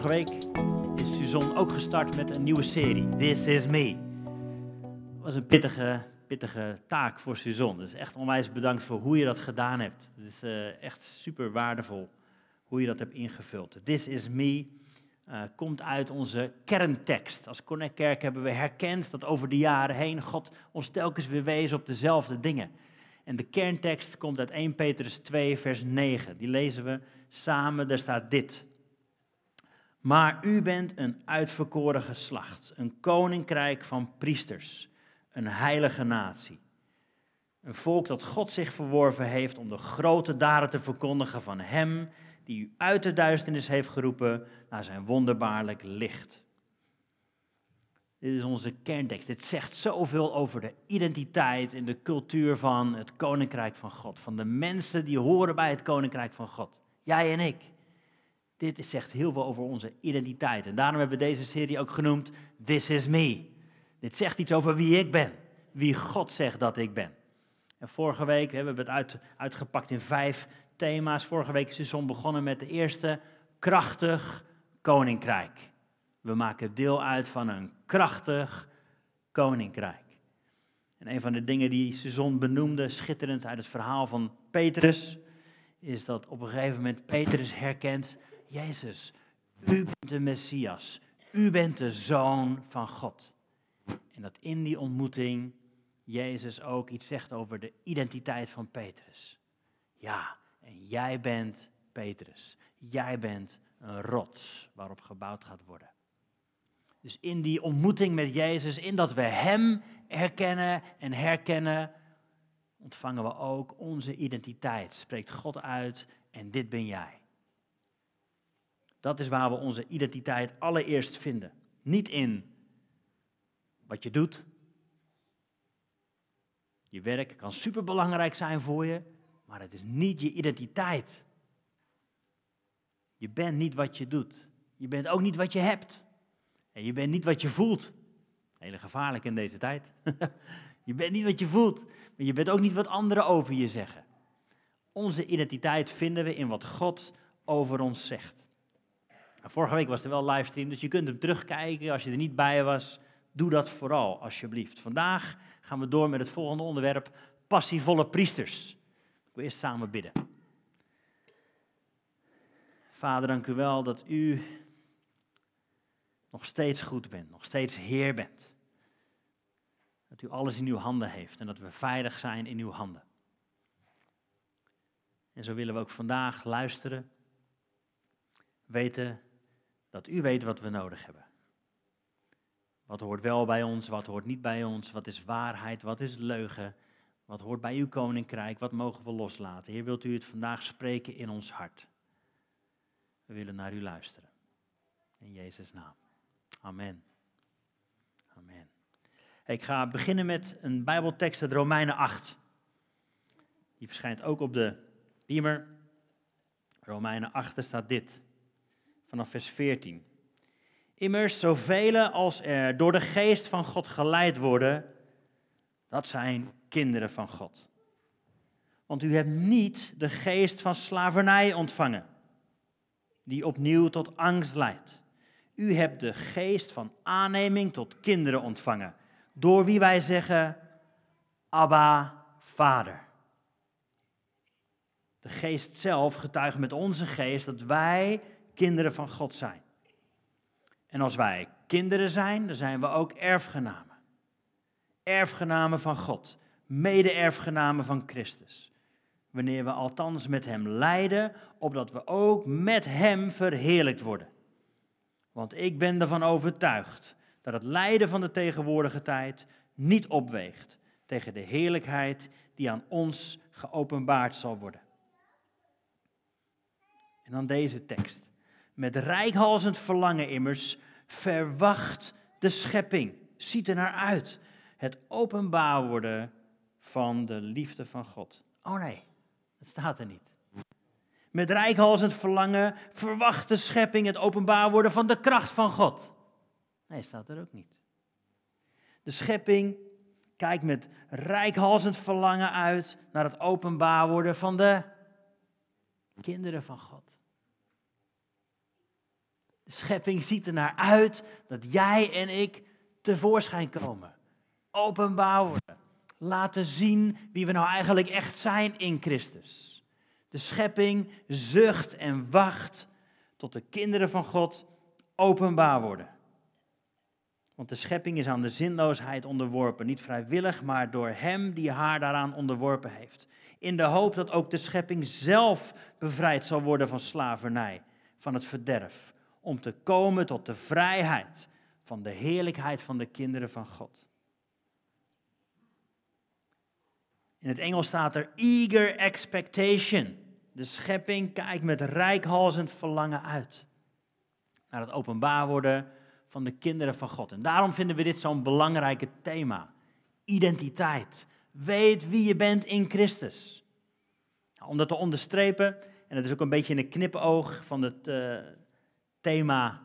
Vorige week is Suzanne ook gestart met een nieuwe serie, This Is Me. Was een pittige, pittige taak voor Suzanne. Dus echt onwijs bedankt voor hoe je dat gedaan hebt. Het is uh, echt super waardevol hoe je dat hebt ingevuld. This Is Me uh, komt uit onze kerntekst. Als Connect Kerk hebben we herkend dat over de jaren heen God ons telkens weer wees op dezelfde dingen. En de kerntekst komt uit 1 Petrus 2, vers 9. Die lezen we samen. Daar staat dit. Maar u bent een uitverkoren geslacht, een koninkrijk van priesters, een heilige natie. Een volk dat God zich verworven heeft om de grote daden te verkondigen van Hem die u uit de duisternis heeft geroepen naar zijn wonderbaarlijk licht. Dit is onze kerntekst. Dit zegt zoveel over de identiteit en de cultuur van het koninkrijk van God. Van de mensen die horen bij het koninkrijk van God. Jij en ik. Dit zegt heel veel over onze identiteit. En daarom hebben we deze serie ook genoemd This is me. Dit zegt iets over wie ik ben. Wie God zegt dat ik ben. En vorige week hebben we het uit, uitgepakt in vijf thema's. Vorige week is begonnen met de eerste krachtig koninkrijk. We maken deel uit van een krachtig koninkrijk. En een van de dingen die Suzon benoemde, schitterend uit het verhaal van Petrus, is dat op een gegeven moment Petrus herkent, Jezus, u bent de Messias, u bent de Zoon van God. En dat in die ontmoeting Jezus ook iets zegt over de identiteit van Petrus. Ja, en jij bent Petrus. Jij bent een rots waarop gebouwd gaat worden. Dus in die ontmoeting met Jezus, in dat we Hem erkennen en herkennen, ontvangen we ook onze identiteit. Spreekt God uit en dit ben jij. Dat is waar we onze identiteit allereerst vinden. Niet in wat je doet. Je werk kan superbelangrijk zijn voor je, maar het is niet je identiteit. Je bent niet wat je doet. Je bent ook niet wat je hebt. En je bent niet wat je voelt. Hele gevaarlijk in deze tijd. je bent niet wat je voelt, maar je bent ook niet wat anderen over je zeggen. Onze identiteit vinden we in wat God over ons zegt. Nou, vorige week was er wel livestream, dus je kunt hem terugkijken als je er niet bij was. Doe dat vooral, alsjeblieft. Vandaag gaan we door met het volgende onderwerp: passievolle priesters. Ik wil eerst samen bidden. Vader, dank u wel dat u nog steeds goed bent, nog steeds Heer bent. Dat u alles in uw handen heeft en dat we veilig zijn in uw handen. En zo willen we ook vandaag luisteren, weten dat u weet wat we nodig hebben. Wat hoort wel bij ons, wat hoort niet bij ons, wat is waarheid, wat is leugen, wat hoort bij uw koninkrijk, wat mogen we loslaten. Heer, wilt u het vandaag spreken in ons hart? We willen naar u luisteren. In Jezus' naam. Amen. Amen. Ik ga beginnen met een Bijbeltekst uit Romeinen 8. Die verschijnt ook op de beamer. Romeinen 8, er staat dit. Vanaf vers 14. Immers, zoveel als er door de geest van God geleid worden, dat zijn kinderen van God. Want u hebt niet de geest van slavernij ontvangen, die opnieuw tot angst leidt. U hebt de geest van aanneming tot kinderen ontvangen, door wie wij zeggen, Abba, Vader. De geest zelf getuigt met onze geest dat wij kinderen van God zijn. En als wij kinderen zijn, dan zijn we ook erfgenamen. Erfgenamen van God, mede-erfgenamen van Christus. Wanneer we althans met Hem lijden, opdat we ook met Hem verheerlijkt worden. Want ik ben ervan overtuigd dat het lijden van de tegenwoordige tijd niet opweegt tegen de heerlijkheid die aan ons geopenbaard zal worden. En dan deze tekst. Met rijkhalzend verlangen immers verwacht de schepping, ziet er naar uit. Het openbaar worden van de liefde van God. Oh nee, dat staat er niet. Met rijkhalzend verlangen verwacht de schepping het openbaar worden van de kracht van God. Nee, staat er ook niet. De schepping kijkt met rijkhalzend verlangen uit naar het openbaar worden van de kinderen van God. De schepping ziet er naar uit dat jij en ik tevoorschijn komen. Openbaar worden. Laten zien wie we nou eigenlijk echt zijn in Christus. De schepping zucht en wacht tot de kinderen van God openbaar worden. Want de schepping is aan de zinloosheid onderworpen, niet vrijwillig, maar door Hem die haar daaraan onderworpen heeft. In de hoop dat ook de schepping zelf bevrijd zal worden van slavernij, van het verderf, om te komen tot de vrijheid van de heerlijkheid van de kinderen van God. In het Engels staat er eager expectation. De schepping kijkt met rijkhalzend verlangen uit naar het openbaar worden van de kinderen van God. En daarom vinden we dit zo'n belangrijke thema. Identiteit. Weet wie je bent in Christus. Nou, om dat te onderstrepen, en dat is ook een beetje in een knipoog van het uh, thema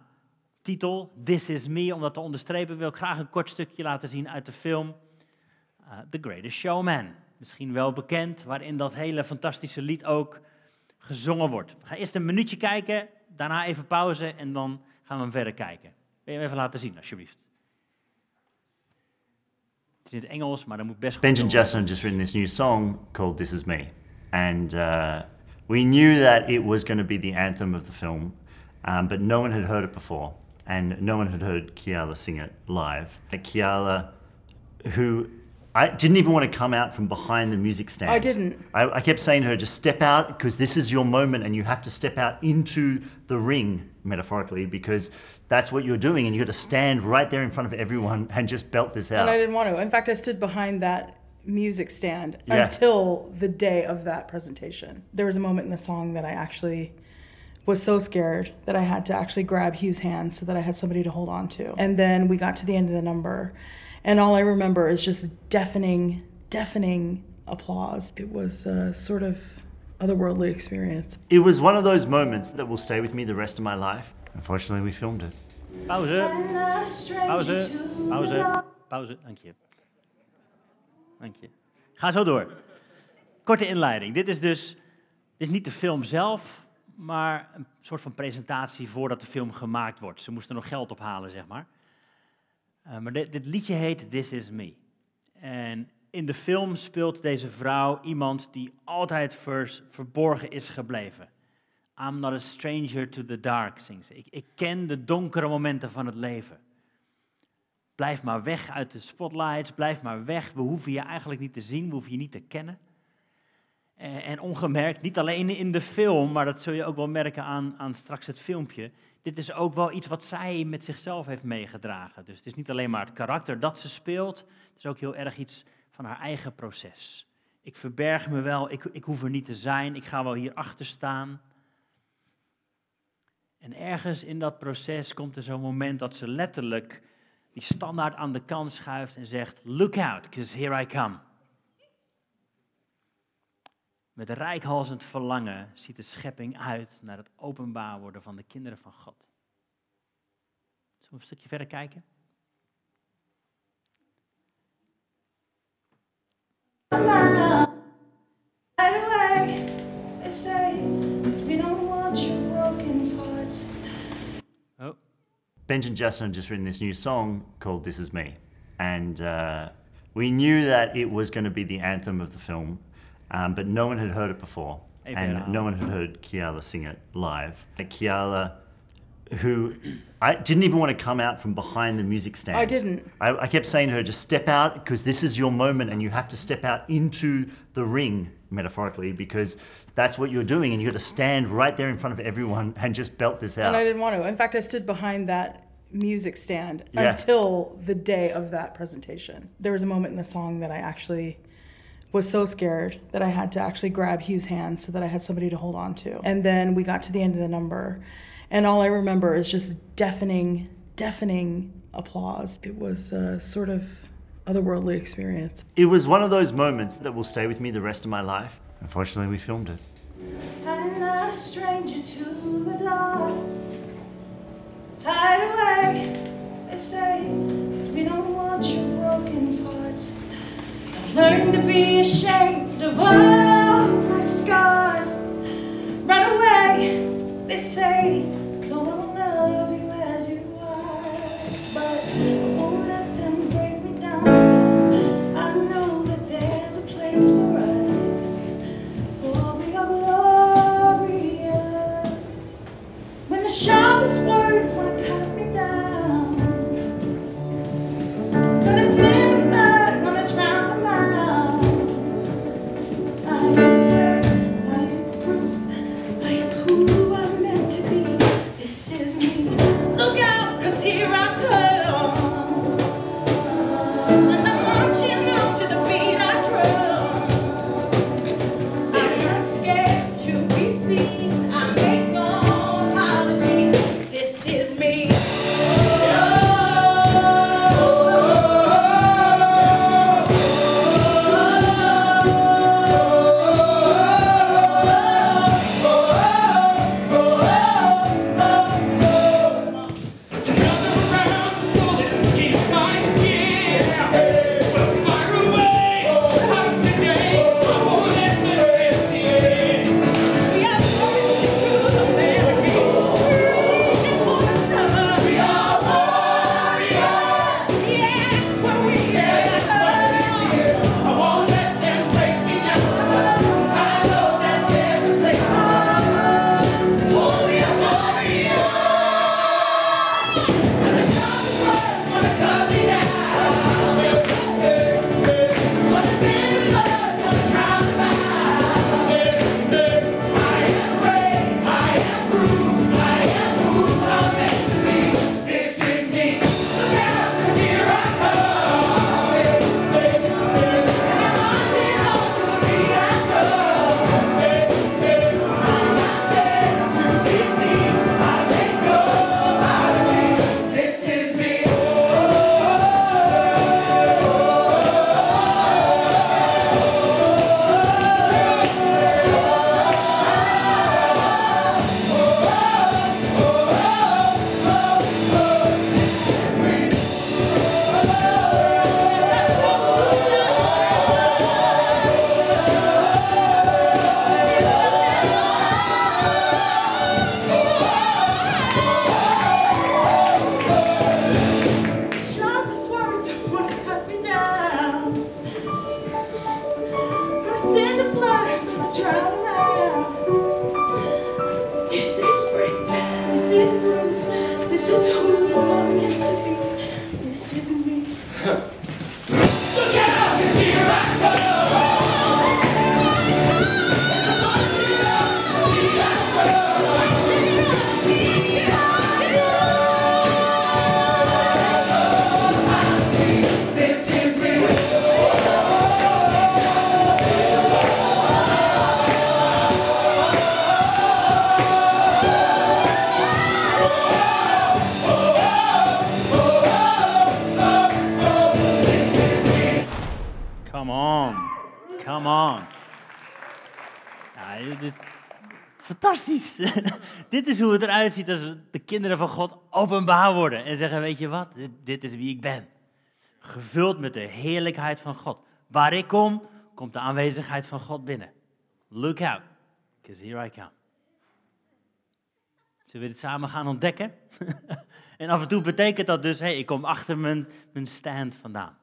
titel, This is Me, om dat te onderstrepen, wil ik graag een kort stukje laten zien uit de film uh, The Greatest Showman. Misschien wel bekend, waarin dat hele fantastische lied ook gezongen wordt. We gaan eerst een minuutje kijken, daarna even pauze en dan gaan we hem verder kijken. Wil je hem even laten zien, alsjeblieft? Het is in het Engels, maar dat moet best goed Benjamin Justin just written this new song called This Is Me. And uh, we knew that it was going to be the anthem of the film, um, but no one had heard it before. And no one had heard Kiala sing it live. And Kiala, who I didn't even want to come out from behind the music stand. I didn't. I, I kept saying to her, just step out because this is your moment and you have to step out into the ring, metaphorically, because that's what you're doing and you got to stand right there in front of everyone and just belt this out. And I didn't want to. In fact, I stood behind that music stand Yeah. until the day of that presentation. There was a moment in the song that I actually was so scared that I had to actually grab Hugh's hand so that I had somebody to hold on to. And then we got to the end of the number, and all I remember is just deafening, deafening applause. It was a sort of otherworldly experience. It was one of those moments that will stay with me the rest of my life. Unfortunately, we filmed it. Pauze, pauze, pauze, pauze, dank je. Dank je. Ga zo door. Korte inleiding. Dit is dus dit is niet de film zelf, maar een soort van presentatie voordat de film gemaakt wordt. Ze moesten nog geld ophalen, zeg maar. Uh, maar dit, dit, liedje heet This Is Me. En in de film speelt deze vrouw iemand die altijd vers, verborgen is gebleven. I'm not a stranger to the dark, zingt ze. Ik, ik ken de donkere momenten van het leven. Blijf maar weg uit de spotlights, blijf maar weg. We hoeven je eigenlijk niet te zien, we hoeven je niet te kennen. En, en ongemerkt, niet alleen in de film, maar dat zul je ook wel merken aan, aan straks het filmpje. Dit is ook wel iets wat zij met zichzelf heeft meegedragen. Dus het is niet alleen maar het karakter dat ze speelt, het is ook heel erg iets van haar eigen proces. Ik verberg me wel, ik, ik hoef er niet te zijn, ik ga wel hier achter staan. En ergens in dat proces komt er zo'n moment dat ze letterlijk die standaard aan de kant schuift en zegt: Look out, because here I come. Met rijkhalsend verlangen ziet de schepping uit naar het openbaar worden van de kinderen van God. Zullen we een stukje verder kijken? Oh, Benjamin Justin just written this new song called This Is Me. And uh, we knew that it was going to be the anthem of the film, um, but no one had heard it before. Even and no one had heard Kiala sing it live. Kiala, who I didn't even want to come out from behind the music stand. I didn't. I, I kept saying to her, just step out because this is your moment and you have to step out into the ring, metaphorically, because that's what you're doing and you got to stand right there in front of everyone and just belt this out. And I didn't want to. In fact, I stood behind that music stand Yeah. until the day of that presentation. There was a moment in the song that I actually was so scared that I had to actually grab Hugh's hand so that I had somebody to hold on to. And then we got to the end of the number, and all I remember is just deafening, deafening applause. It was a sort of otherworldly experience. It was one of those moments that will stay with me the rest of my life. Unfortunately, we filmed it. I'm not a stranger to the dark. Hide away, they say, 'cause we don't want your broken parts. I've learned to be ashamed of all my scars. Run away, they say, hoe het eruit ziet als de kinderen van God openbaar worden. En zeggen, weet je wat, dit, is wie ik ben. Gevuld met de heerlijkheid van God. Waar ik kom, komt de aanwezigheid van God binnen. Look out, because here I come. Zullen we dit samen gaan ontdekken? en af en toe betekent dat dus, hey, ik kom achter mijn, mijn stand vandaan.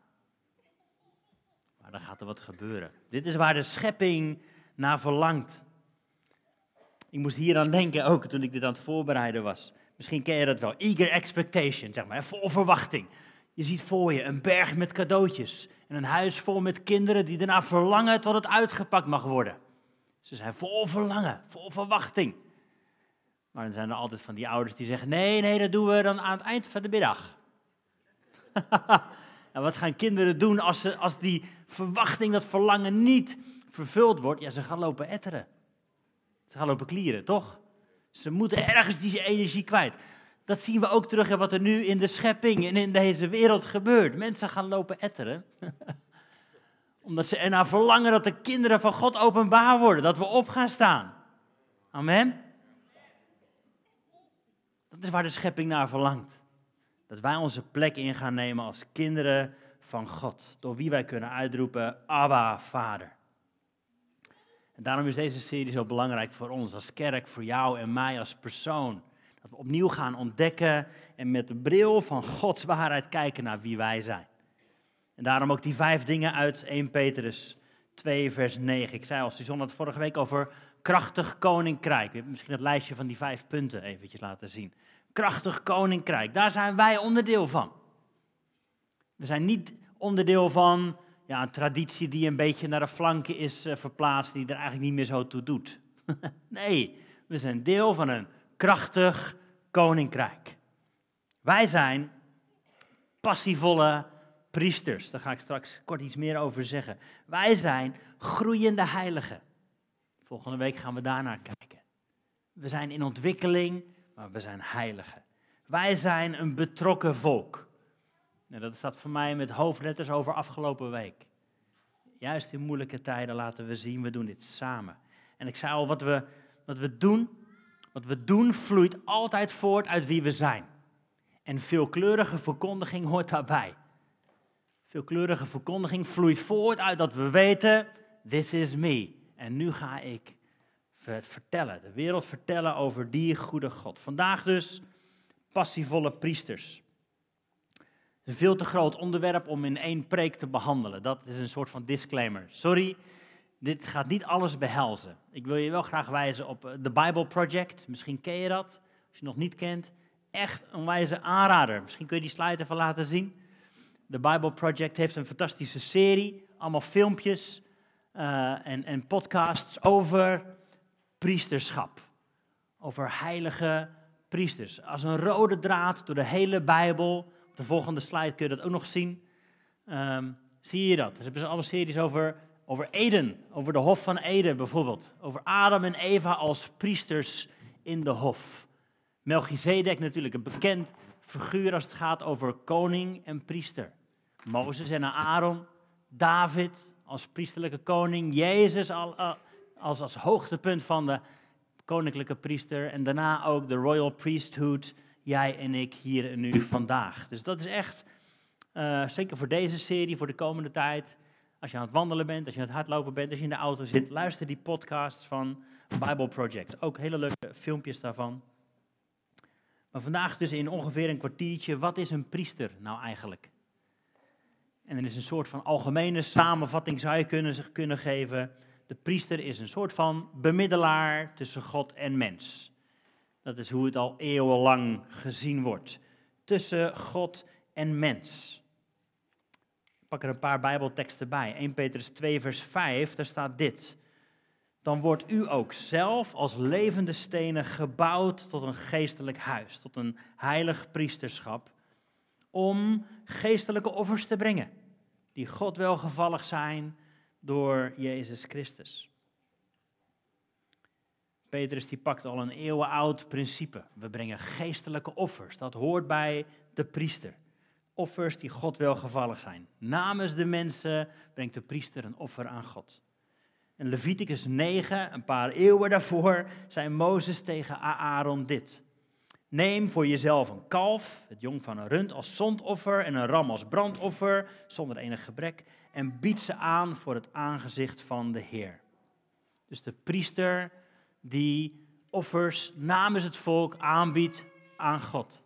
Maar dan gaat er wat gebeuren. Dit is waar de schepping naar verlangt. Ik moest hier aan denken ook toen ik dit aan het voorbereiden was. Misschien ken je dat wel. Eager expectation, zeg maar, vol verwachting. Je ziet voor je een berg met cadeautjes en een huis vol met kinderen die ernaar verlangen tot het uitgepakt mag worden. Ze zijn vol verlangen, vol verwachting. Maar dan zijn er altijd van die ouders die zeggen: nee, nee, dat doen we dan aan het eind van de middag. en wat gaan kinderen doen als, ze, als die verwachting, dat verlangen niet vervuld wordt? Ja, ze gaan lopen etteren. Ze gaan lopen klieren, toch? Ze moeten ergens die energie kwijt. Dat zien we ook terug in wat er nu in de schepping en in deze wereld gebeurt. Mensen gaan lopen etteren. Omdat ze ernaar verlangen dat de kinderen van God openbaar worden. Dat we op gaan staan. Amen. Dat is waar de schepping naar verlangt. Dat wij onze plek in gaan nemen als kinderen van God. Door wie wij kunnen uitroepen, Abba, Vader. Daarom is deze serie zo belangrijk voor ons als kerk, voor jou en mij als persoon. Dat we opnieuw gaan ontdekken en met de bril van Gods waarheid kijken naar wie wij zijn. En daarom ook die vijf dingen uit 1 Petrus 2, vers 9. Ik zei al, Suzanne had vorige week over krachtig koninkrijk. We hebben misschien het lijstje van die vijf punten eventjes laten zien. Krachtig koninkrijk, daar zijn wij onderdeel van. We zijn niet onderdeel van ja, een traditie die een beetje naar de flanken is uh, verplaatst, die er eigenlijk niet meer zo toe doet. nee, we zijn deel van een krachtig koninkrijk. Wij zijn passievolle priesters. Daar ga ik straks kort iets meer over zeggen. Wij zijn groeiende heiligen. Volgende week gaan we daarnaar kijken. We zijn in ontwikkeling, maar we zijn heiligen. Wij zijn een betrokken volk. Nou, dat staat voor mij met hoofdletters over afgelopen week. Juist in moeilijke tijden laten we zien, we doen dit samen. En ik zei al, wat we, wat we doen, wat we doen vloeit altijd voort uit wie we zijn. En veelkleurige verkondiging hoort daarbij. Veelkleurige verkondiging vloeit voort uit dat we weten, this is me. En nu ga ik het vertellen, de wereld vertellen over die goede God. Vandaag dus passievolle priesters. Een veel te groot onderwerp om in één preek te behandelen. Dat is een soort van disclaimer. Sorry, dit gaat niet alles behelzen. Ik wil je wel graag wijzen op de Bible Project. Misschien ken je dat. Als je nog niet kent, echt een wijze aanrader. Misschien kun je die slide even laten zien. De Bible Project heeft een fantastische serie. Allemaal filmpjes uh, en, en podcasts over priesterschap. Over heilige priesters. Als een rode draad door de hele Bijbel. Op de volgende slide kun je dat ook nog zien. Um, zie je dat? Ze hebben alle series over, over Eden. Over de Hof van Eden bijvoorbeeld. Over Adam en Eva als priesters in de Hof. Melchizedek natuurlijk, een bekend figuur als het gaat over koning en priester. Mozes en Aaron, David als priesterlijke koning, Jezus als, als hoogtepunt van de koninklijke priester en daarna ook de royal priesthood, jij en ik hier en nu vandaag. Dus dat is echt, uh, zeker voor deze serie, voor de komende tijd, als je aan het wandelen bent, als je aan het hardlopen bent, als je in de auto zit, luister die podcasts van Bible Project. Ook hele leuke filmpjes daarvan. Maar vandaag dus in ongeveer een kwartiertje, wat is een priester nou eigenlijk? En er is een soort van algemene samenvatting, zou je kunnen, kunnen geven. De priester is een soort van bemiddelaar tussen God en mens. Dat is hoe het al eeuwenlang gezien wordt. Tussen God en mens. pak er een paar Bijbelteksten bij. 1 Petrus 2, vers 5, daar staat dit. Dan wordt u ook zelf als levende stenen gebouwd tot een geestelijk huis, tot een heilig priesterschap, om geestelijke offers te brengen, die God welgevallig zijn door Jezus Christus. Petrus die pakt al een eeuwenoud principe. We brengen geestelijke offers. Dat hoort bij de priester. Offers die God welgevallig zijn. Namens de mensen brengt de priester een offer aan God. In Leviticus 9, een paar eeuwen daarvoor, zei Mozes tegen Aaron dit. Neem voor jezelf een kalf, het jong van een rund als zondoffer en een ram als brandoffer, zonder enig gebrek, en bied ze aan voor het aangezicht van de Heer. Dus de priester die offers namens het volk aanbiedt aan God.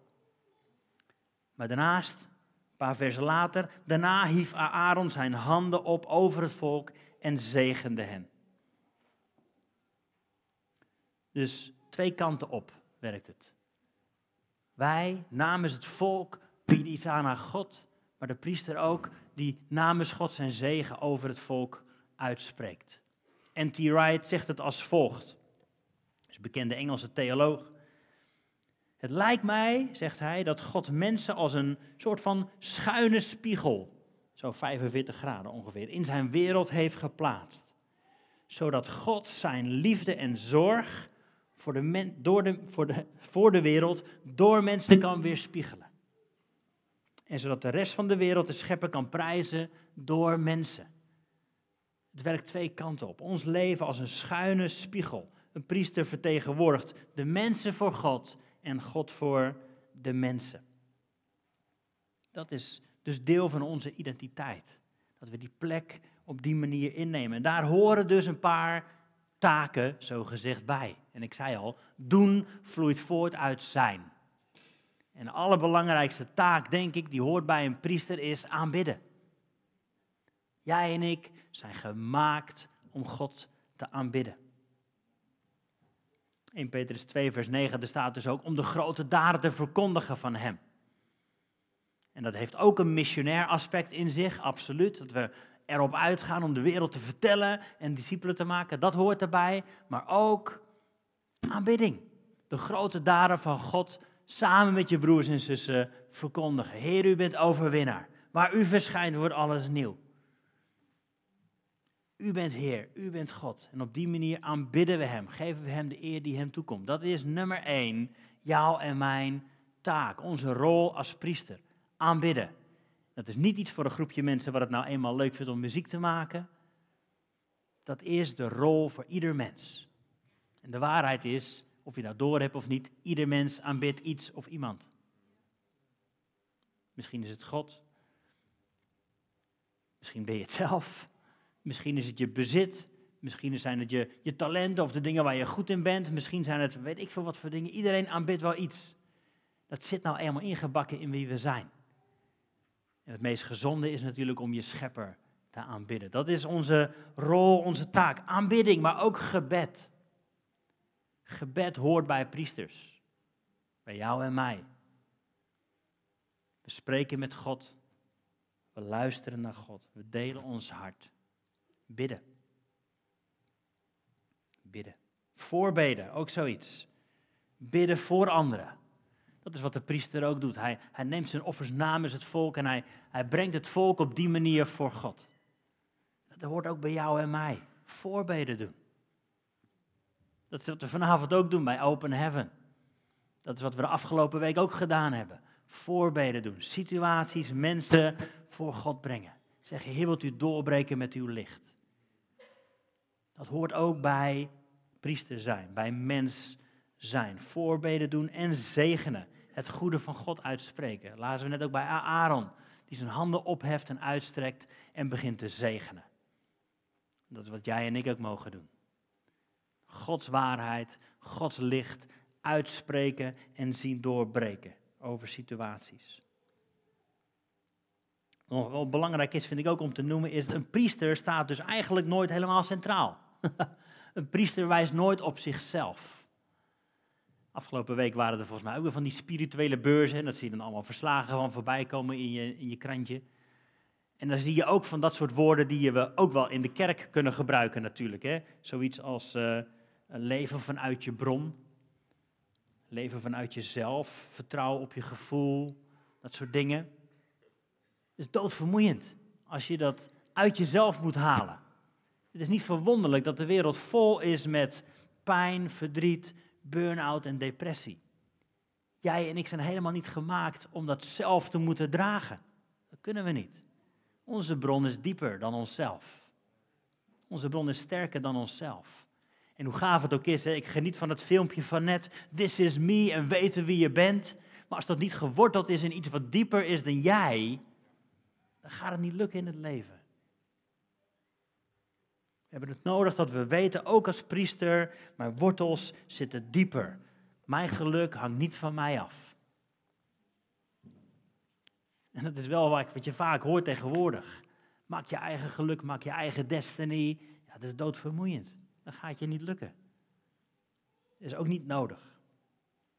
Maar daarnaast, een paar versen later, daarna hief Aaron zijn handen op over het volk en zegende hen. Dus twee kanten op werkt het. Wij namens het volk bieden iets aan aan God, maar de priester ook die namens God zijn zegen over het volk uitspreekt. N.T. Wright zegt het als volgt bekende Engelse theoloog. Het lijkt mij, zegt hij, dat God mensen als een soort van schuine spiegel, zo 45 graden ongeveer, in zijn wereld heeft geplaatst. Zodat God zijn liefde en zorg voor de, door de, voor de, voor de wereld door mensen kan weerspiegelen. En zodat de rest van de wereld de schepper kan prijzen door mensen. Het werkt twee kanten op. Ons leven als een schuine spiegel een priester vertegenwoordigt de mensen voor God en God voor de mensen. Dat is dus deel van onze identiteit. Dat we die plek op die manier innemen. En daar horen dus een paar taken, zo gezegd, bij. En ik zei al, doen vloeit voort uit zijn. En de allerbelangrijkste taak, denk ik, die hoort bij een priester, is aanbidden. Jij en ik zijn gemaakt om God te aanbidden. 1 Petrus 2, vers 9, er staat dus ook om de grote daden te verkondigen van Hem. En dat heeft ook een missionair aspect in zich, absoluut. Dat we erop uitgaan om de wereld te vertellen en discipelen te maken, dat hoort erbij. Maar ook aanbidding. De grote daden van God samen met je broers en zussen verkondigen. Heer, u bent overwinnaar. Waar u verschijnt wordt alles nieuw. U bent Heer, u bent God. En op die manier aanbidden we Hem, geven we Hem de eer die Hem toekomt. Dat is nummer één, jouw en mijn taak, onze rol als priester. Aanbidden. Dat is niet iets voor een groepje mensen wat het nou eenmaal leuk vindt om muziek te maken. Dat is de rol voor ieder mens. En de waarheid is, of je dat door hebt of niet, ieder mens aanbidt iets of iemand. Misschien is het God. Misschien ben je het zelf. Misschien is het je bezit. Misschien zijn het je, je talenten of de dingen waar je goed in bent. Misschien zijn het weet ik veel wat voor dingen. Iedereen aanbidt wel iets. Dat zit nou eenmaal ingebakken in wie we zijn. En het meest gezonde is natuurlijk om je schepper te aanbidden. Dat is onze rol, onze taak. Aanbidding, maar ook gebed. Gebed hoort bij priesters. Bij jou en mij. We spreken met God. We luisteren naar God. We delen ons hart. Bidden. Bidden. Voorbeden, ook zoiets. Bidden voor anderen. Dat is wat de priester ook doet. Hij, hij neemt zijn offers namens het volk en hij, hij brengt het volk op die manier voor God. Dat hoort ook bij jou en mij. Voorbeden doen. Dat is wat we vanavond ook doen bij Open Heaven. Dat is wat we de afgelopen week ook gedaan hebben. Voorbeden doen. Situaties, mensen voor God brengen. Zeg, Heer, wilt u doorbreken met uw licht? Dat hoort ook bij priester zijn, bij mens zijn. Voorbeden doen en zegenen. Het goede van God uitspreken. Laten we net ook bij Aaron, die zijn handen opheft en uitstrekt en begint te zegenen. Dat is wat jij en ik ook mogen doen. Gods waarheid, Gods licht uitspreken en zien doorbreken over situaties. Wel belangrijk is, vind ik ook om te noemen, is dat een priester staat dus eigenlijk nooit helemaal centraal. een priester wijst nooit op zichzelf. Afgelopen week waren er volgens mij ook weer van die spirituele beurzen. En dat zie je dan allemaal verslagen van voorbij komen in je, in je krantje. En dan zie je ook van dat soort woorden die we ook wel in de kerk kunnen gebruiken natuurlijk. Hè? Zoiets als uh, leven vanuit je bron, leven vanuit jezelf, vertrouwen op je gevoel, dat soort dingen. Het is doodvermoeiend als je dat uit jezelf moet halen. Het is niet verwonderlijk dat de wereld vol is met pijn, verdriet, burn-out en depressie. Jij en ik zijn helemaal niet gemaakt om dat zelf te moeten dragen. Dat kunnen we niet. Onze bron is dieper dan onszelf. Onze bron is sterker dan onszelf. En hoe gaaf het ook is, hè? ik geniet van het filmpje van net, This is me en weten wie je bent. Maar als dat niet geworteld is in iets wat dieper is dan jij, dan gaat het niet lukken in het leven. Hebben het nodig dat we weten, ook als priester, mijn wortels zitten dieper. Mijn geluk hangt niet van mij af. En dat is wel wat je vaak hoort tegenwoordig. Maak je eigen geluk, maak je eigen destiny. Ja, dat is doodvermoeiend. Dan gaat je niet lukken. Dat is ook niet nodig.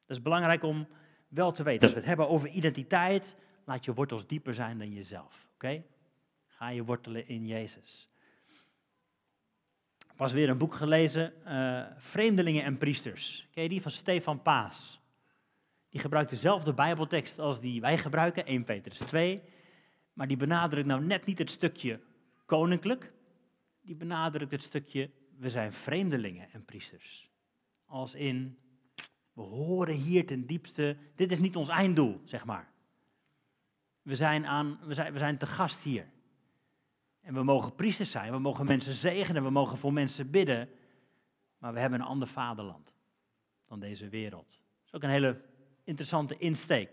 Dat is belangrijk om wel te weten. Als we het hebben over identiteit, laat je wortels dieper zijn dan jezelf. Oké? Ga je wortelen in Jezus. Was weer een boek gelezen, uh, Vreemdelingen en Priesters. Ken je die van Stefan Paas? Die gebruikt dezelfde Bijbeltekst als die wij gebruiken, 1 Petrus 2. Maar die benadrukt nou net niet het stukje koninklijk. Die benadrukt het stukje, we zijn vreemdelingen en priesters. Als in, we horen hier ten diepste, dit is niet ons einddoel, zeg maar. We zijn, aan, we zijn, we zijn te gast hier. En we mogen priesters zijn, we mogen mensen zegenen, we mogen voor mensen bidden. Maar we hebben een ander vaderland dan deze wereld. Dat is ook een hele interessante insteek.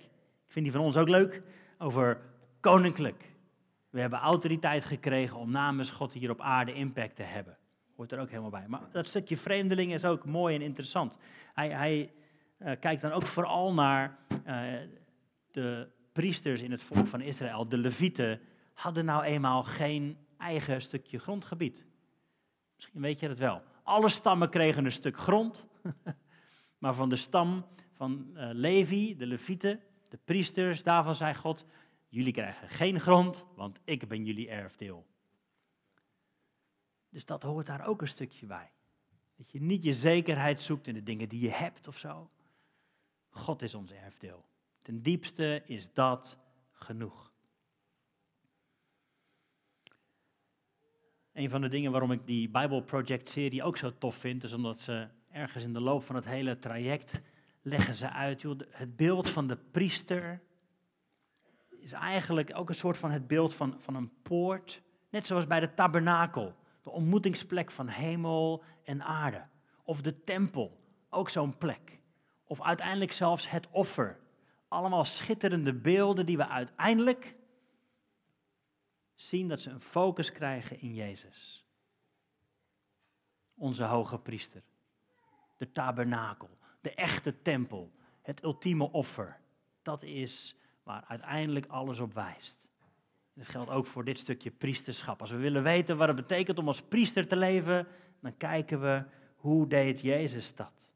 Ik vind die van ons ook leuk, over koninklijk. We hebben autoriteit gekregen om namens God hier op aarde impact te hebben. Hoort er ook helemaal bij. Maar dat stukje vreemdeling is ook mooi en interessant. Hij, hij uh, kijkt dan ook vooral naar uh, de priesters in het volk van Israël, de levieten, hadden nou eenmaal geen eigen stukje grondgebied. Misschien weet je dat wel. Alle stammen kregen een stuk grond, maar van de stam van uh, Levi, de levieten, de priesters, daarvan zei God, jullie krijgen geen grond, want ik ben jullie erfdeel. Dus dat hoort daar ook een stukje bij. Dat je niet je zekerheid zoekt in de dingen die je hebt of zo. God is ons erfdeel. Ten diepste is dat genoeg. Een van de dingen waarom ik die Bible Project serie ook zo tof vind, is omdat ze ergens in de loop van het hele traject leggen ze uit, joh, het beeld van de priester is eigenlijk ook een soort van het beeld van, van een poort, net zoals bij de tabernakel, de ontmoetingsplek van hemel en aarde. Of de tempel, ook zo'n plek. Of uiteindelijk zelfs het offer. Allemaal schitterende beelden die we uiteindelijk zien dat ze een focus krijgen in Jezus. Onze hoge priester. De tabernakel, de echte tempel, het ultieme offer. Dat is waar uiteindelijk alles op wijst. Dat geldt ook voor dit stukje priesterschap. Als we willen weten wat het betekent om als priester te leven, dan kijken we hoe deed Jezus dat.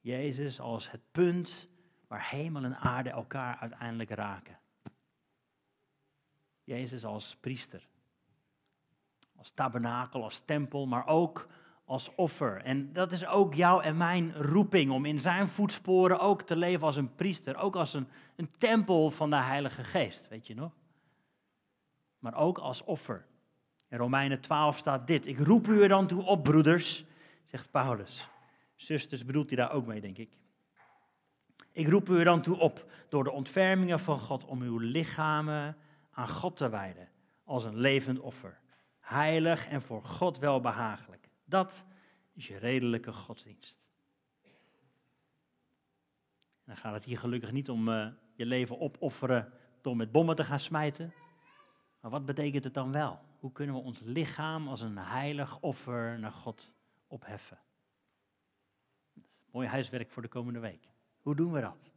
Jezus als het punt waar hemel en aarde elkaar uiteindelijk raken. Jezus als priester. Als tabernakel, als tempel, maar ook als offer. En dat is ook jouw en mijn roeping om in zijn voetsporen ook te leven als een priester. Ook als een, een tempel van de Heilige Geest, weet je nog? Maar ook als offer. In Romeinen 12 staat dit. Ik roep u er dan toe op, broeders, zegt Paulus. Zusters bedoelt hij daar ook mee, denk ik. Ik roep u er dan toe op door de ontfermingen van God om uw lichamen aan God te wijden als een levend offer. Heilig en voor God welbehagelijk. Dat is je redelijke godsdienst. dan gaat het hier gelukkig niet om uh, je leven opofferen door met bommen te gaan smijten. Maar wat betekent het dan wel? Hoe kunnen we ons lichaam als een heilig offer naar God opheffen? Mooi huiswerk voor de komende week. Hoe doen we dat?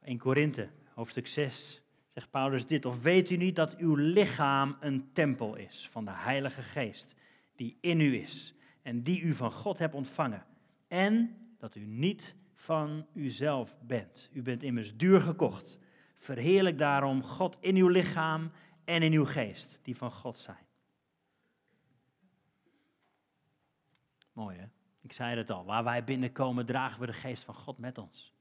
1 Korinthe, hoofdstuk 6, zegt Paulus dit. Of weet u niet dat uw lichaam een tempel is van de Heilige Geest, die in u is en die u van God hebt ontvangen. En dat u niet van uzelf bent. U bent immers duur gekocht. Verheerlijk daarom God in uw lichaam en in uw geest, die van God zijn. Mooi hè? Ik zei het al, waar wij binnenkomen dragen we de geest van God met ons.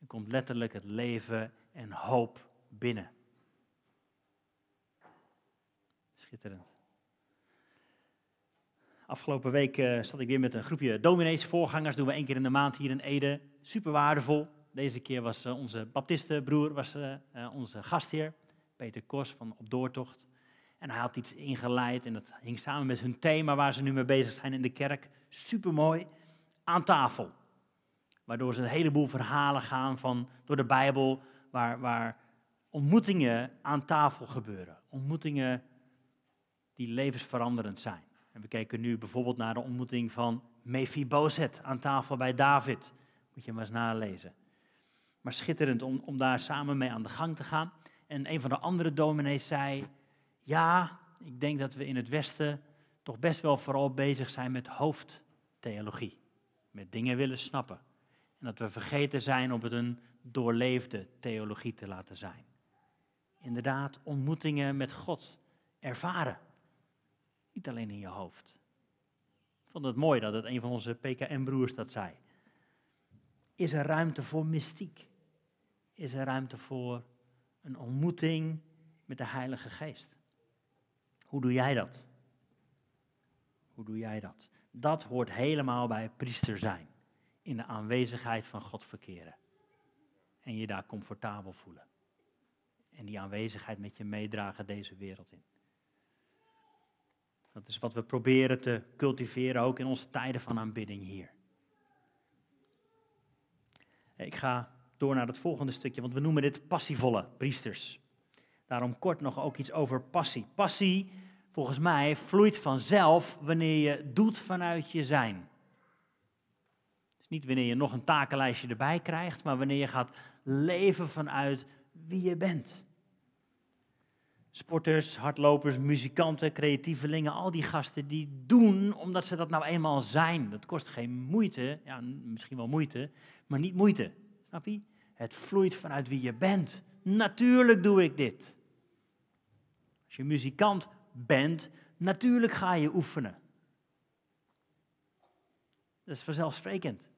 Er komt letterlijk het leven en hoop binnen. Schitterend. Afgelopen week uh, zat ik weer met een groepje dominees, voorgangers, doen we één keer in de maand hier in Ede. Super waardevol. Deze keer was uh, onze baptistenbroer was, uh, onze gastheer, Peter Kos van Op Doortocht. En hij had iets ingeleid en dat hing samen met hun thema waar ze nu mee bezig zijn in de kerk. Super mooi. Aan tafel. Waardoor ze een heleboel verhalen gaan van, door de Bijbel, waar, waar ontmoetingen aan tafel gebeuren. Ontmoetingen die levensveranderend zijn. En we kijken nu bijvoorbeeld naar de ontmoeting van Mephibozet aan tafel bij David. Moet je maar eens nalezen. Maar schitterend om, om daar samen mee aan de gang te gaan. En een van de andere dominees zei, ja, ik denk dat we in het Westen toch best wel vooral bezig zijn met hoofdtheologie. Met dingen willen snappen. En dat we vergeten zijn om het een doorleefde theologie te laten zijn. Inderdaad, ontmoetingen met God ervaren. Niet alleen in je hoofd. Ik vond het mooi dat het een van onze PKM-broers dat zei. Is er ruimte voor mystiek? Is er ruimte voor een ontmoeting met de Heilige Geest? Hoe doe jij dat? Hoe doe jij dat? Dat hoort helemaal bij priester zijn. In de aanwezigheid van God verkeren. En je daar comfortabel voelen. En die aanwezigheid met je meedragen deze wereld in. Dat is wat we proberen te cultiveren ook in onze tijden van aanbidding hier. Ik ga door naar het volgende stukje, want we noemen dit passievolle priesters. Daarom kort nog ook iets over passie. Passie, volgens mij, vloeit vanzelf wanneer je doet vanuit je zijn. Dus niet wanneer je nog een takenlijstje erbij krijgt, maar wanneer je gaat leven vanuit wie je bent. Sporters, hardlopers, muzikanten, creatievelingen, al die gasten die doen omdat ze dat nou eenmaal zijn. Dat kost geen moeite, ja, misschien wel moeite, maar niet moeite. Snap je? Het vloeit vanuit wie je bent. Natuurlijk doe ik dit. Als je muzikant bent, natuurlijk ga je oefenen. Dat is vanzelfsprekend.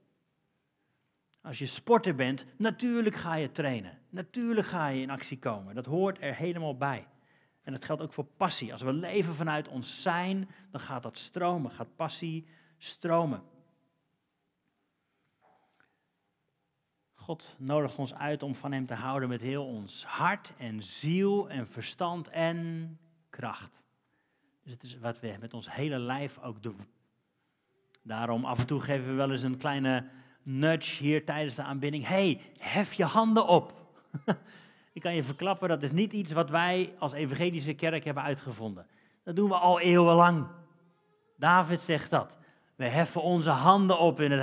Als je sporter bent, natuurlijk ga je trainen. Natuurlijk ga je in actie komen. Dat hoort er helemaal bij. En dat geldt ook voor passie. Als we leven vanuit ons zijn, dan gaat dat stromen, gaat passie stromen. God nodigt ons uit om van Hem te houden met heel ons hart en ziel en verstand en kracht. Dus het is wat we met ons hele lijf ook doen. Daarom af en toe geven we wel eens een kleine nudge hier tijdens de aanbidding. hey, hef je handen op. Ik kan je verklappen, dat is niet iets wat wij als evangelische kerk hebben uitgevonden. Dat doen we al eeuwenlang. David zegt dat. We heffen onze handen op in het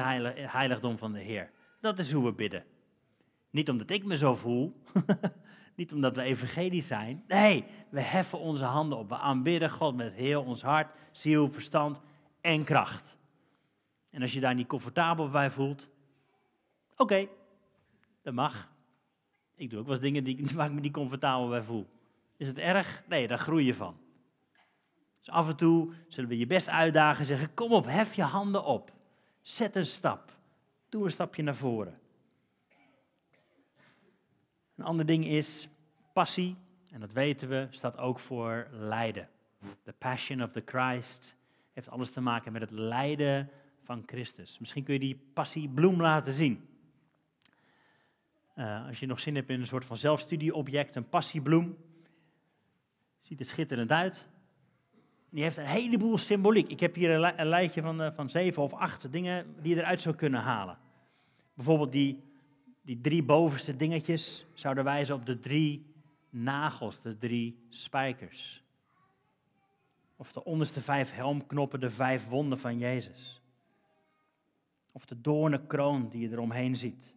heiligdom van de Heer. Dat is hoe we bidden. Niet omdat ik me zo voel, niet omdat we evangelisch zijn. Nee, we heffen onze handen op. We aanbidden God met heel ons hart, ziel, verstand en kracht. En als je daar niet comfortabel bij voelt, oké, dat mag. Ik doe ook wel eens dingen die, waar ik me niet comfortabel bij voel. Is het erg? Nee, daar groei je van. Dus af en toe zullen we je best uitdagen en zeggen: Kom op, hef je handen op. Zet een stap. Doe een stapje naar voren. Een ander ding is passie, en dat weten we, staat ook voor lijden. The passion of the Christ heeft alles te maken met het lijden van Christus. Misschien kun je die passiebloem laten zien. Uh, als je nog zin hebt in een soort van zelfstudieobject, een passiebloem. Ziet er schitterend uit. Die heeft een heleboel symboliek. Ik heb hier een, lijstje van, uh, van zeven of acht dingen die je eruit zou kunnen halen. Bijvoorbeeld die, die drie bovenste dingetjes zouden wijzen op de drie nagels, de drie spijkers. Of de onderste vijf helmknoppen, de vijf wonden van Jezus. Of de doornenkroon die je eromheen ziet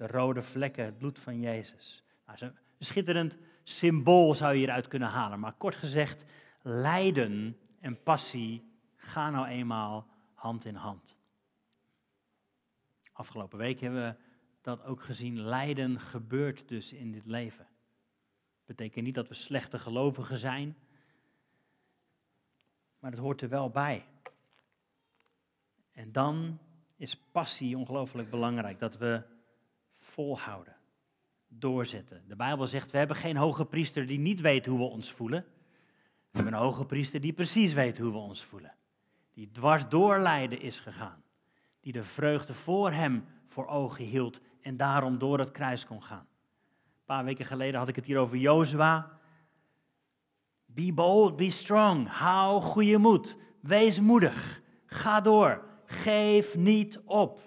de rode vlekken, het bloed van Jezus. Nou, een schitterend symbool zou je hieruit kunnen halen. Maar kort gezegd, lijden en passie gaan nou eenmaal hand in hand. Afgelopen week hebben we dat ook gezien lijden gebeurt dus in dit leven. Betekent niet dat we slechte gelovigen zijn, maar het hoort er wel bij. En dan is passie ongelooflijk belangrijk, dat we volhouden, doorzetten. De Bijbel zegt, we hebben geen hoge priester die niet weet hoe we ons voelen. We hebben een hoge priester die precies weet hoe we ons voelen. Die dwars door lijden is gegaan. Die de vreugde voor hem voor ogen hield en daarom door het kruis kon gaan. Een paar weken geleden had ik het hier over Jozua. Be bold, be strong. Hou goede moed. Wees moedig. Ga door. Geef niet op.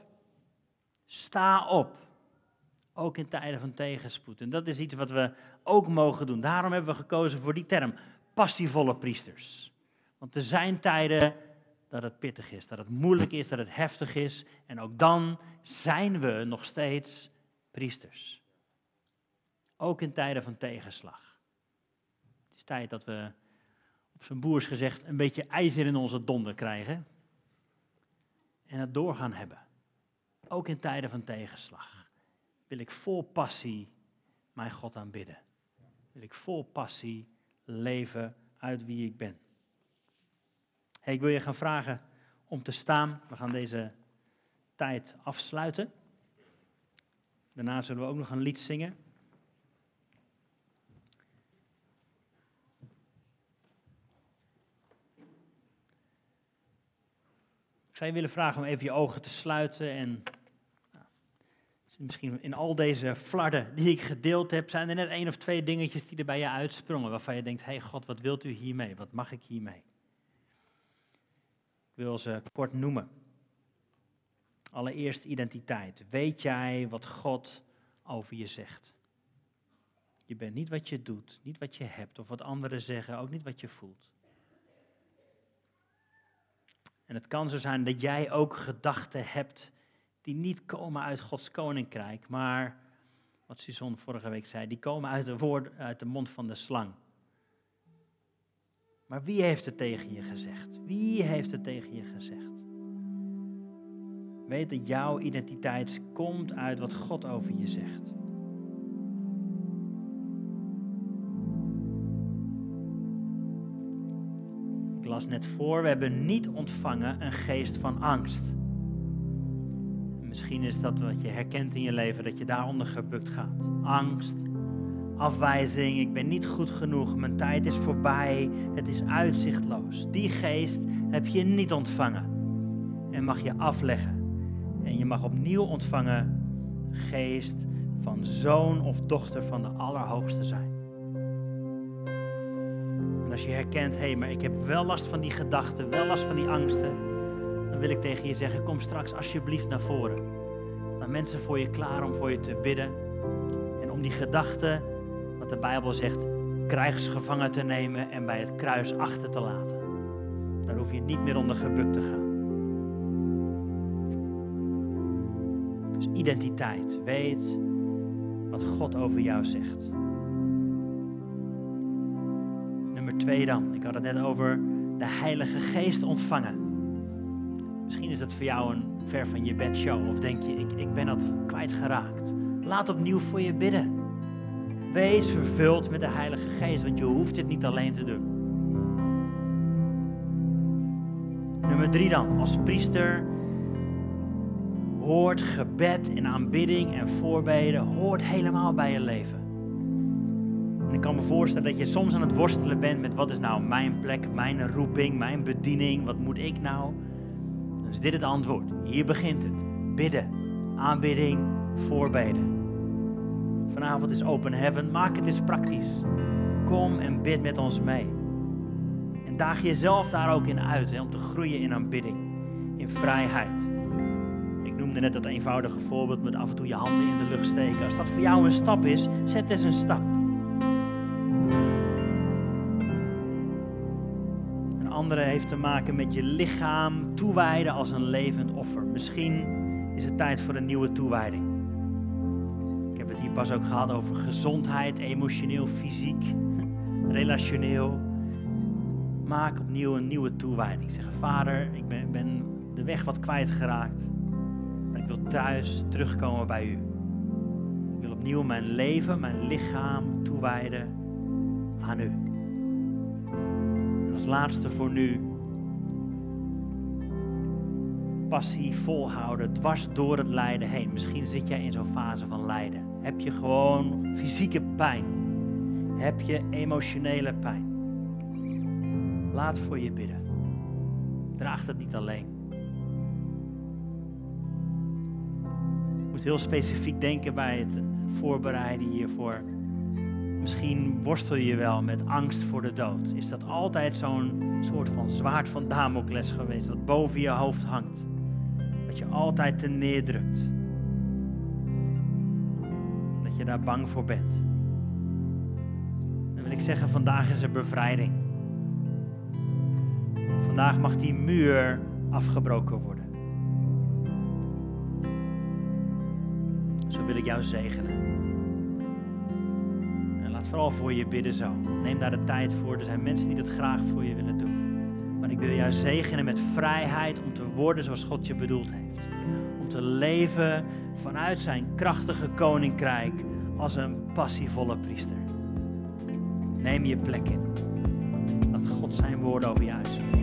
Sta op. Ook in tijden van tegenspoed. En dat is iets wat we ook mogen doen. Daarom hebben we gekozen voor die term. Passievolle priesters. Want er zijn tijden dat het pittig is, dat het moeilijk is, dat het heftig is. En ook dan zijn we nog steeds priesters. Ook in tijden van tegenslag. Het is tijd dat we, op zijn boers gezegd, een beetje ijzer in onze donder krijgen. En het doorgaan hebben. Ook in tijden van tegenslag. Wil ik vol passie mijn God aanbidden. Wil ik vol passie leven uit wie ik ben. Ik wil je gaan vragen om te staan. We gaan deze tijd afsluiten. Daarna zullen we ook nog een lied zingen. Ik zou je willen vragen om even je ogen te sluiten en misschien in al deze flarden die ik gedeeld heb, zijn er net één of twee dingetjes die er bij je uitsprongen waarvan je denkt, hé hey God, wat wilt u hiermee? Wat mag ik hiermee? Ik wil ze kort noemen. Allereerst identiteit. Weet jij wat God over je zegt? Je bent niet wat je doet, niet wat je hebt of wat anderen zeggen, ook niet wat je voelt. En het kan zo zijn dat jij ook gedachten hebt die niet komen uit Gods koninkrijk, maar, wat Suzanne vorige week zei, die komen uit de, woord, uit de mond van de slang. Maar wie heeft het tegen je gezegd? Wie heeft het tegen je gezegd? Weet dat jouw identiteit komt uit wat God over je zegt. Ik las net voor, we hebben niet ontvangen een geest van angst. Misschien is dat wat je herkent in je leven, dat je daaronder gebukt gaat. Angst, afwijzing, ik ben niet goed genoeg, mijn tijd is voorbij, het is uitzichtloos. Die geest heb je niet ontvangen en mag je afleggen. En je mag opnieuw ontvangen geest van zoon of dochter van de Allerhoogste zijn. En als je herkent, hé, hey, maar ik heb wel last van die gedachten, wel last van die angsten, wil ik tegen je zeggen, kom straks alsjeblieft naar voren. Er staan mensen voor je klaar om voor je te bidden en om die gedachten wat de Bijbel zegt, krijgsgevangen te nemen en bij het kruis achter te laten. Daar hoef je niet meer onder gebukt te gaan. Dus identiteit, weet wat God over jou zegt. Nummer twee dan, ik had het net over de Heilige Geest ontvangen. Misschien is het voor jou een ver van je bed show of denk je, ik, ik ben dat kwijtgeraakt. Laat opnieuw voor je bidden. Wees vervuld met de Heilige Geest, want je hoeft dit niet alleen te doen. Nummer drie dan, als priester hoort gebed en aanbidding en voorbeden, hoort helemaal bij je leven. En ik kan me voorstellen dat je soms aan het worstelen bent met wat is nou mijn plek, mijn roeping, mijn bediening, wat moet ik nou? Is dit het antwoord. Hier begint het. Bidden, aanbidding, voorbeden. Vanavond is Open Heaven. Maak het eens praktisch. Kom en bid met ons mee. En daag jezelf daar ook in uit hè, om te groeien in aanbidding, in vrijheid. Ik noemde net dat eenvoudige voorbeeld met af en toe je handen in de lucht steken. Als dat voor jou een stap is, zet eens een stap. Heeft te maken met je lichaam toewijden als een levend offer. Misschien is het tijd voor een nieuwe toewijding hier pas ook gehad over gezondheid, emotioneel, fysiek, relationeel. Maak opnieuw een nieuwe toewijding. Zeg, vader, ik ben, ben de weg wat kwijtgeraakt. Maar ik wil thuis terugkomen bij u. opnieuw mijn leven, mijn lichaam toewijden aan u. Als laatste voor nu. Passie volhouden, dwars door het lijden heen. Misschien zit jij in zo'n fase van lijden. Heb je gewoon fysieke pijn? Heb je emotionele pijn? Laat voor je bidden. Draag het niet alleen. Je moet heel specifiek denken bij het voorbereiden hiervoor. Misschien worstel je wel met angst voor de dood. Is dat altijd zo'n soort van zwaard van Damocles geweest, wat boven je hoofd hangt? Wat je altijd te neerdrukt. Dat je daar bang voor bent. Dan wil ik zeggen, vandaag is er bevrijding. Vandaag mag die muur afgebroken worden. Zo wil ik jou zegenen. Vooral voor je bidden zo. Neem daar de tijd voor. Er zijn mensen die dat graag voor je willen doen. Maar ik wil jou zegenen met vrijheid om te worden zoals God je bedoeld heeft. Om te leven vanuit zijn krachtige koninkrijk als een passievolle priester. Neem je plek in. Laat God zijn woorden over je uitspreken.